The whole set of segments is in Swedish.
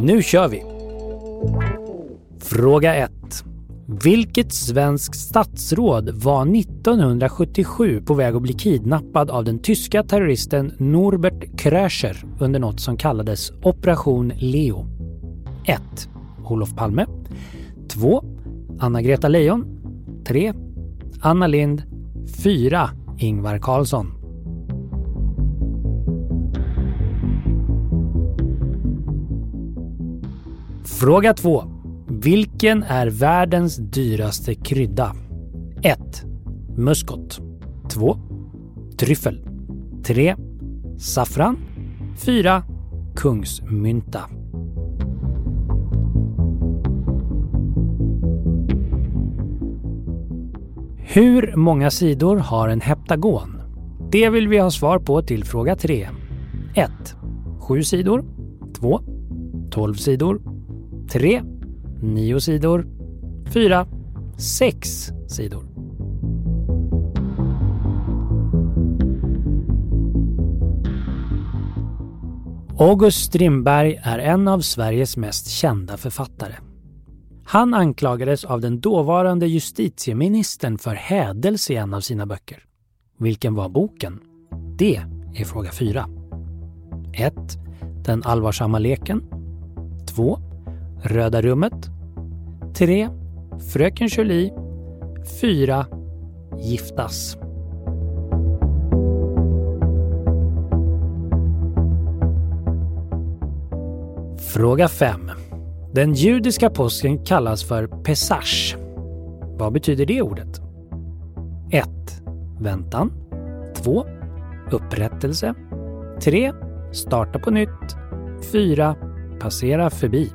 Nu kör vi! Fråga 1. Vilket svenskt statsråd var 1977 på väg att bli kidnappad av den tyska terroristen Norbert Kröcher under något som kallades Operation Leo? 1. Olof Palme 2. Anna-Greta Leijon 3. Anna Lind 4. Ingvar Carlsson Fråga 2. Vilken är världens dyraste krydda? 1. Muskot 2. Tryffel 3. Saffran 4. Kungsmynta Hur många sidor har en heptagon? Det vill vi ha svar på till fråga 3. 1. 7 sidor 2. 12 sidor 3. 9 sidor 4. 6 sidor. August Strindberg är en av Sveriges mest kända författare. Han anklagades av den dåvarande justitieministern för hädelse i en av sina böcker. Vilken var boken? Det är fråga 4. 1. Den allvarsamma leken. 2. Röda rummet. 3. Fröken Julie. 4. Giftas. Fråga 5. Den judiska påsken kallas för Pesach. Vad betyder det ordet? 1. Väntan. 2. Upprättelse. 3. Starta på nytt. 4. Passera förbi.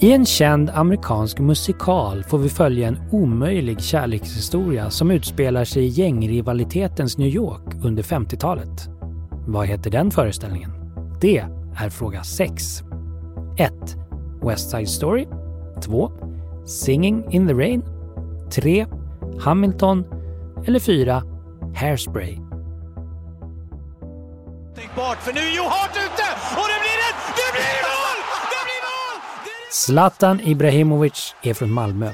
I en känd amerikansk musikal får vi följa en omöjlig kärlekshistoria som utspelar sig i gängrivalitetens New York under 50-talet. Vad heter den föreställningen? Det är fråga 6. 1. West Side Story 2. Singing in the Rain 3. Hamilton eller 4. Hairspray. Tänk bort, för nu är Johart ute! Och det blir ett... Det blir mål! Zlatan Ibrahimovic är från Malmö.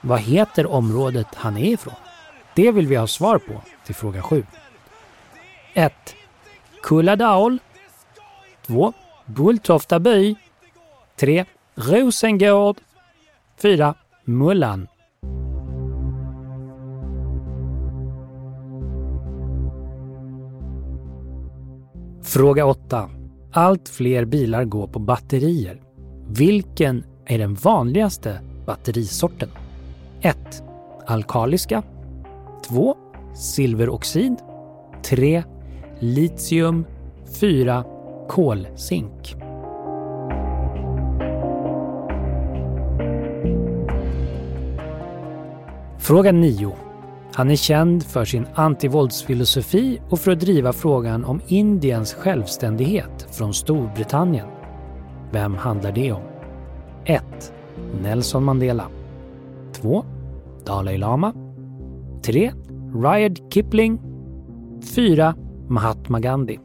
Vad heter området han är ifrån? Det vill vi ha svar på till fråga 7. 1. Kulladal 2. Bulltofta by 3. Rosengård 4. Mullan Fråga 8. Allt fler bilar går på batterier. Vilken är den vanligaste batterisorten? 1. Alkaliska 2. Silveroxid 3. Litium 4. Kolzink Fråga 9. Han är känd för sin antivåldsfilosofi och för att driva frågan om Indiens självständighet från Storbritannien. Vem handlar det om? 1. Nelson Mandela 2. Dalai Lama 3. Ryard Kipling 4. Mahatma Gandhi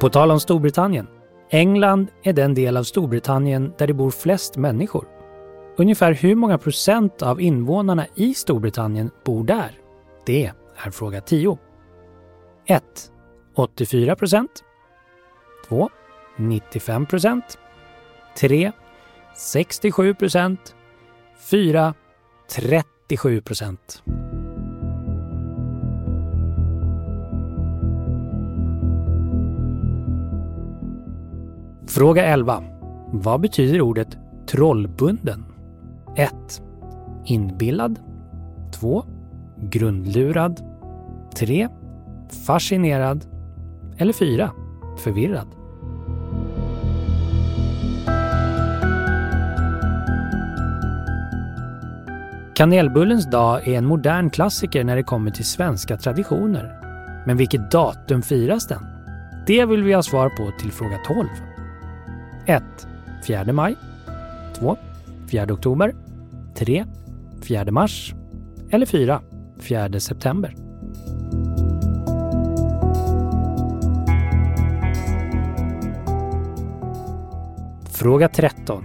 På tal om Storbritannien. England är den del av Storbritannien där det bor flest människor. Ungefär hur många procent av invånarna i Storbritannien bor där? Det är fråga 10. 1. 84 procent. 2. 95 procent. 3. 67 procent. 4. 37 procent. Fråga 11. Vad betyder ordet trollbunden? 1. Inbillad 2. Grundlurad 3. Fascinerad eller 4. Förvirrad. Kanelbullens dag är en modern klassiker när det kommer till svenska traditioner. Men vilket datum firas den? Det vill vi ha svar på till fråga 12. 1. 4 maj 2. 4 oktober 3. 4 mars eller 4. 4 september. Fråga 13.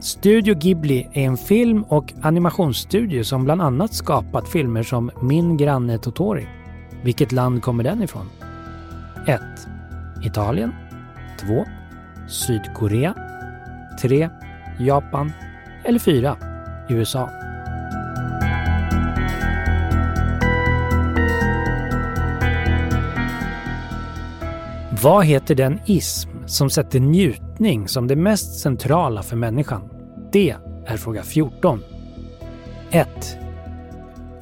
Studio Ghibli är en film och animationsstudio som bland annat skapat filmer som Min granne Totori. Vilket land kommer den ifrån? 1. Italien 2. Sydkorea 3. Japan eller 4. USA. Vad heter den ism som sätter njutning som det mest centrala för människan? Det är fråga 14. 1.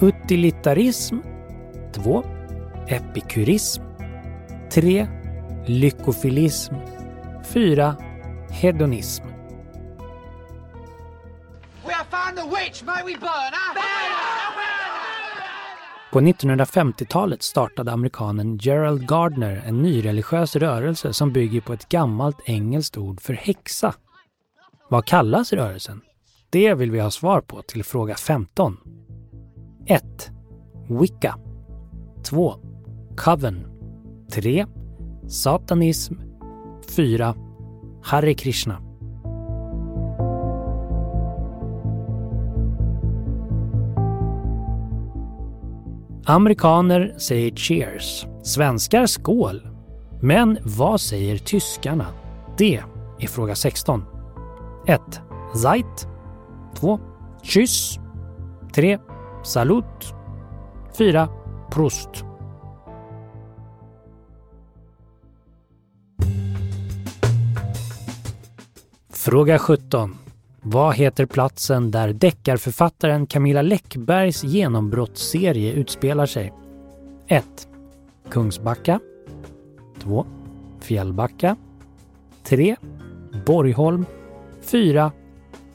Utilitarism 2. Epikurism 3. Lyckofilism 4. Hedonism We have found the witch! May we burn her? På 1950-talet startade amerikanen Gerald Gardner en nyreligiös rörelse som bygger på ett gammalt engelskt ord för häxa. Vad kallas rörelsen? Det vill vi ha svar på till fråga 15. 1. Wicca 2. Coven 3. Satanism 4. Hare Krishna Amerikaner säger cheers. Svenskar skål. Men vad säger tyskarna? Det är fråga 16. 1. Zeit 2. Tschüss 3. Salut 4. Prost Fråga 17. Vad heter platsen där deckarförfattaren Camilla Läckbergs genombrottsserie utspelar sig? 1. Kungsbacka 2. Fjällbacka 3. Borgholm 4.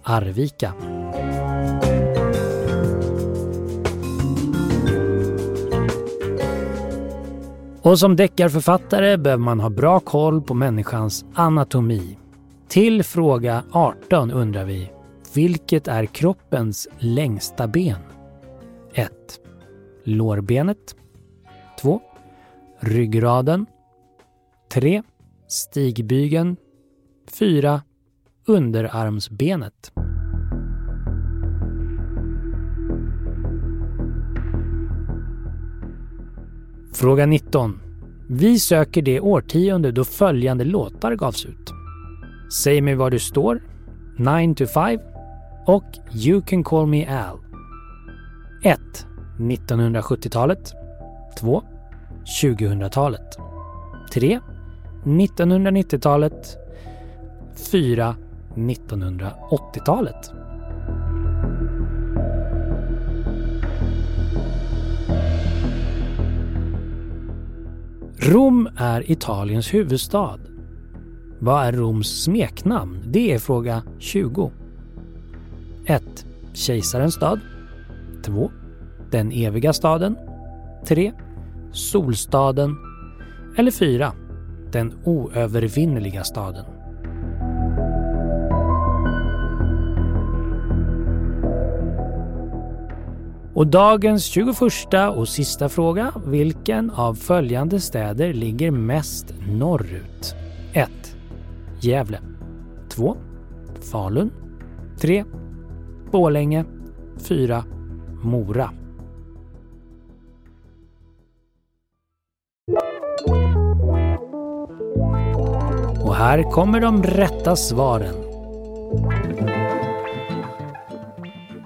Arvika Och som deckarförfattare behöver man ha bra koll på människans anatomi. Till fråga 18 undrar vi, vilket är kroppens längsta ben? 1. Lårbenet 2. Ryggraden 3. Stigbygeln 4. Underarmsbenet Fråga 19. Vi söker det årtionde då följande låtar gavs ut. Säg mig var du står, 9 to 5 och You can call me Al. 1. 1970-talet 2. 2000-talet 3. 1990-talet 4. 1980-talet Rom är Italiens huvudstad. Vad är Roms smeknamn? Det är fråga 20. 1. Kejsarens stad 2. Den eviga staden 3. Solstaden eller 4. Den oövervinneliga staden. Och dagens 21 och sista fråga. Vilken av följande städer ligger mest norrut? 1. Gävle 2. Falun 3. Bålänge 4. Mora Och här kommer de rätta svaren.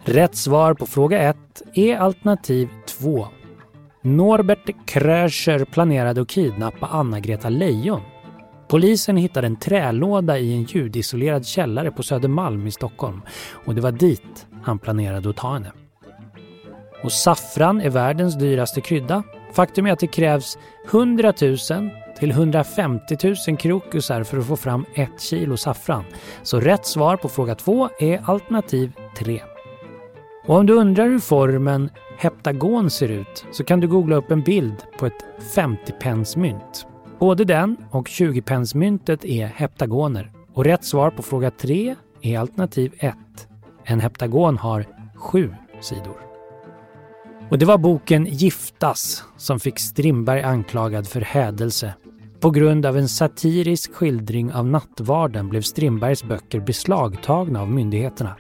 Rätt svar på fråga 1 är alternativ 2. Norbert Kröcher planerade att kidnappa Anna-Greta Leijon. Polisen hittade en trälåda i en ljudisolerad källare på Södermalm i Stockholm och det var dit han planerade att ta henne. Och saffran är världens dyraste krydda. Faktum är att det krävs 100 000 till 150 000 krokusar för att få fram ett kilo saffran. Så rätt svar på fråga två är alternativ 3. Och om du undrar hur formen heptagon ser ut så kan du googla upp en bild på ett 50-pensmynt. Både den och 20-pensmyntet är heptagoner och rätt svar på fråga 3 är alternativ 1. En heptagon har sju sidor. Och det var boken Giftas som fick Strindberg anklagad för hädelse. På grund av en satirisk skildring av nattvarden blev Strindbergs böcker beslagtagna av myndigheterna.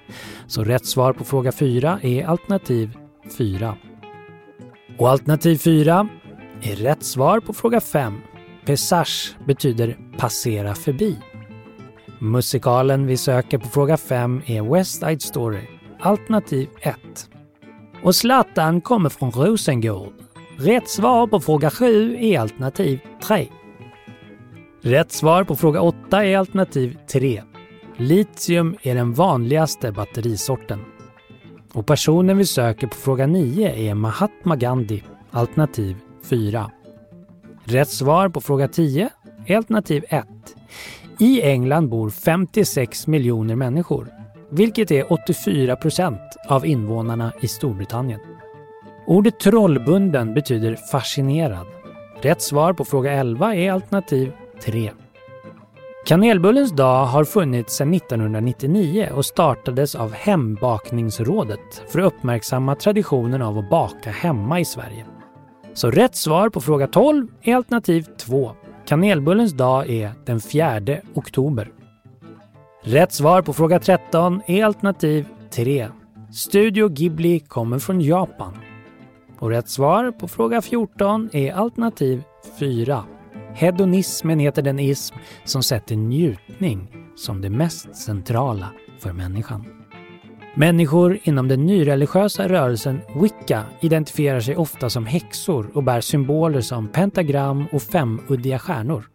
Så rätt svar på fråga 4 är alternativ 4. Och alternativ 4 är rätt svar på fråga 5. Passage betyder passera förbi. Musikalen vi söker på fråga 5 är West Side Story, alternativ 1. Och Zlatan kommer från Rosengård. Rätt svar på fråga 7 är alternativ 3. Rätt svar på fråga 8 är alternativ 3. Litium är den vanligaste batterisorten. Och personen vi söker på fråga 9 är Mahatma Gandhi, alternativ 4. Rätt svar på fråga 10 är alternativ 1. I England bor 56 miljoner människor, vilket är 84 procent av invånarna i Storbritannien. Ordet trollbunden betyder fascinerad. Rätt svar på fråga 11 är alternativ 3. Kanelbullens dag har funnits sedan 1999 och startades av Hembakningsrådet för att uppmärksamma traditionen av att baka hemma i Sverige. Så rätt svar på fråga 12 är alternativ 2. Kanelbullens dag är den 4 oktober. Rätt svar på fråga 13 är alternativ 3. Studio Ghibli kommer från Japan. Och rätt svar på fråga 14 är alternativ 4. Hedonismen heter den ism som sätter njutning som det mest centrala för människan. Människor inom den nyreligiösa rörelsen Wicca identifierar sig ofta som häxor och bär symboler som pentagram och femuddiga stjärnor.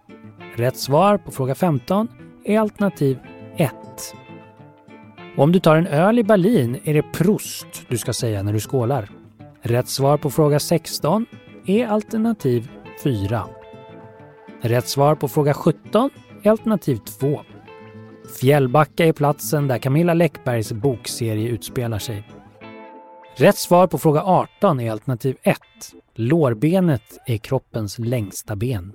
Rätt svar på fråga 15 är alternativ 1. Om du tar en öl i Berlin är det Prost du ska säga när du skålar. Rätt svar på fråga 16 är alternativ 4. Rätt svar på fråga 17 är alternativ 2. Fjällbacka är platsen där Camilla Läckbergs bokserie utspelar sig. Rätt svar på fråga 18 är alternativ 1. Lårbenet är kroppens längsta ben.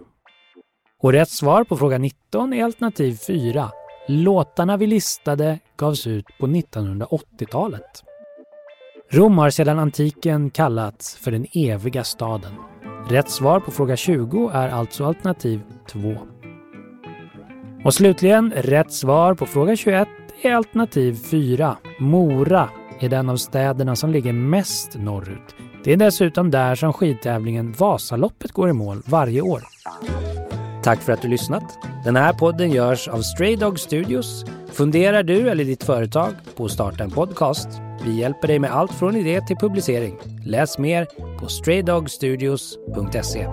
Och rätt svar på fråga 19 är alternativ 4. Låtarna vi listade gavs ut på 1980-talet. Rom har sedan antiken kallats för den eviga staden. Rätt svar på fråga 20 är alltså alternativ 2. Och slutligen, rätt svar på fråga 21 är alternativ 4. Mora är den av städerna som ligger mest norrut. Det är dessutom där som skidtävlingen Vasaloppet går i mål varje år. Tack för att du lyssnat. Den här podden görs av Stray Dog Studios. Funderar du eller ditt företag på att starta en podcast? Vi hjälper dig med allt från idé till publicering. Läs mer på straydogstudios.se.